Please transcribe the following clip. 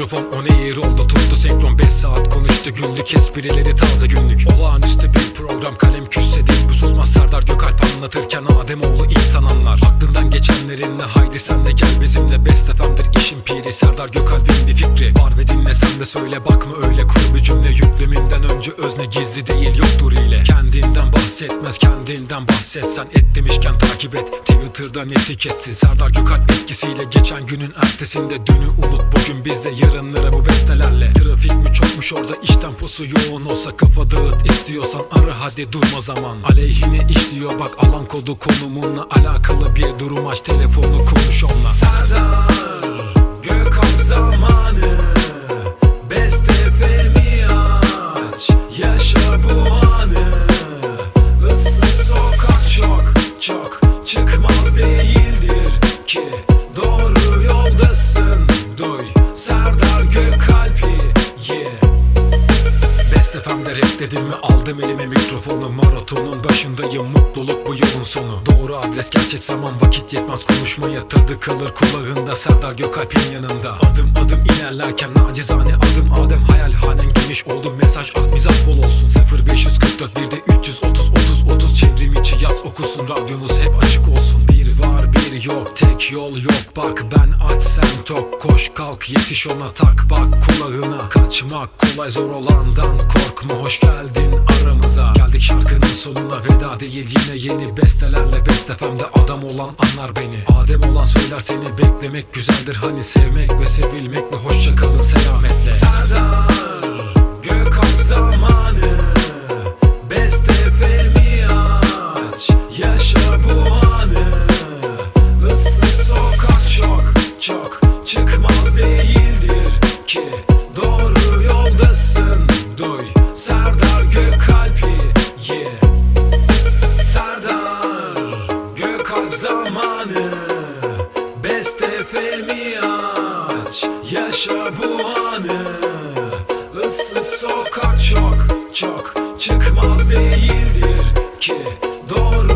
mikrofon on air oldu Tuttu senkron 5 saat konuştu güldük esprileri taze günlük. Olağanüstü bir program kalem küsse değil. Bu susmaz Serdar Gökalp anlatırken Ademoğlu insan anlar. Aklından geçenlerinle haydi sen de gel bizimle. Best FM'dir işin piri Serdar Gökalp'in bir fikri. Var ve dinle sen de söyle bakma öyle. Kur bir cümle Yükleminden önce özne gizli değil yoktur ile Kendinden bahsetmez kendinden bahsetsen Et demişken takip et. Twitter'dan etiketsin Serdar Gökalp etkisiyle geçen günün ertesinde Dünü unut. Bugün bizde yarınlara bu bestelerle. Trafik mi çokmuş orada iş temposu yoğun olsa Kafa dağıt istiyorsan ara hadi durma zaman. Aleyhine işliyor bak alan kodu konumunla alakalı bir durum aç. Telefonu konuş Rap dedim mi? Aldım elime mikrofonu. Maratonun başındayım mutluluk bu yolun sonu. Doğru adres gerçek zaman vakit yetmez. Konuşmaya Tadı kalır kulağında. Serdar Gökalp'in yanında. Adım adım ilerlerken nacizane adım Adem. Hayalhanen geniş oldu mesaj at mizah bol olsun. 0544 bir de 330 30 30 Çevrim içi yaz okusun. Radyonuz hep açık olsun tek yol yok Bak ben aç sen tok. Koş kalk yetiş ona tak Bak kulağına. Kaçmak kolay zor olandan korkma. Hoş geldin aramıza. Geldik şarkının sonuna. Veda değil yine yeni bestelerle Best FM'de adam olan anlar beni. Adem olan söyler seni. Beklemek güzeldir. Hani sevmek ve sevilmekle hoşça kalın selametle. Serdar FM'i aç Yaşa bu anı. Issız sokak çok çok Çıkmaz değildir ki. Doğru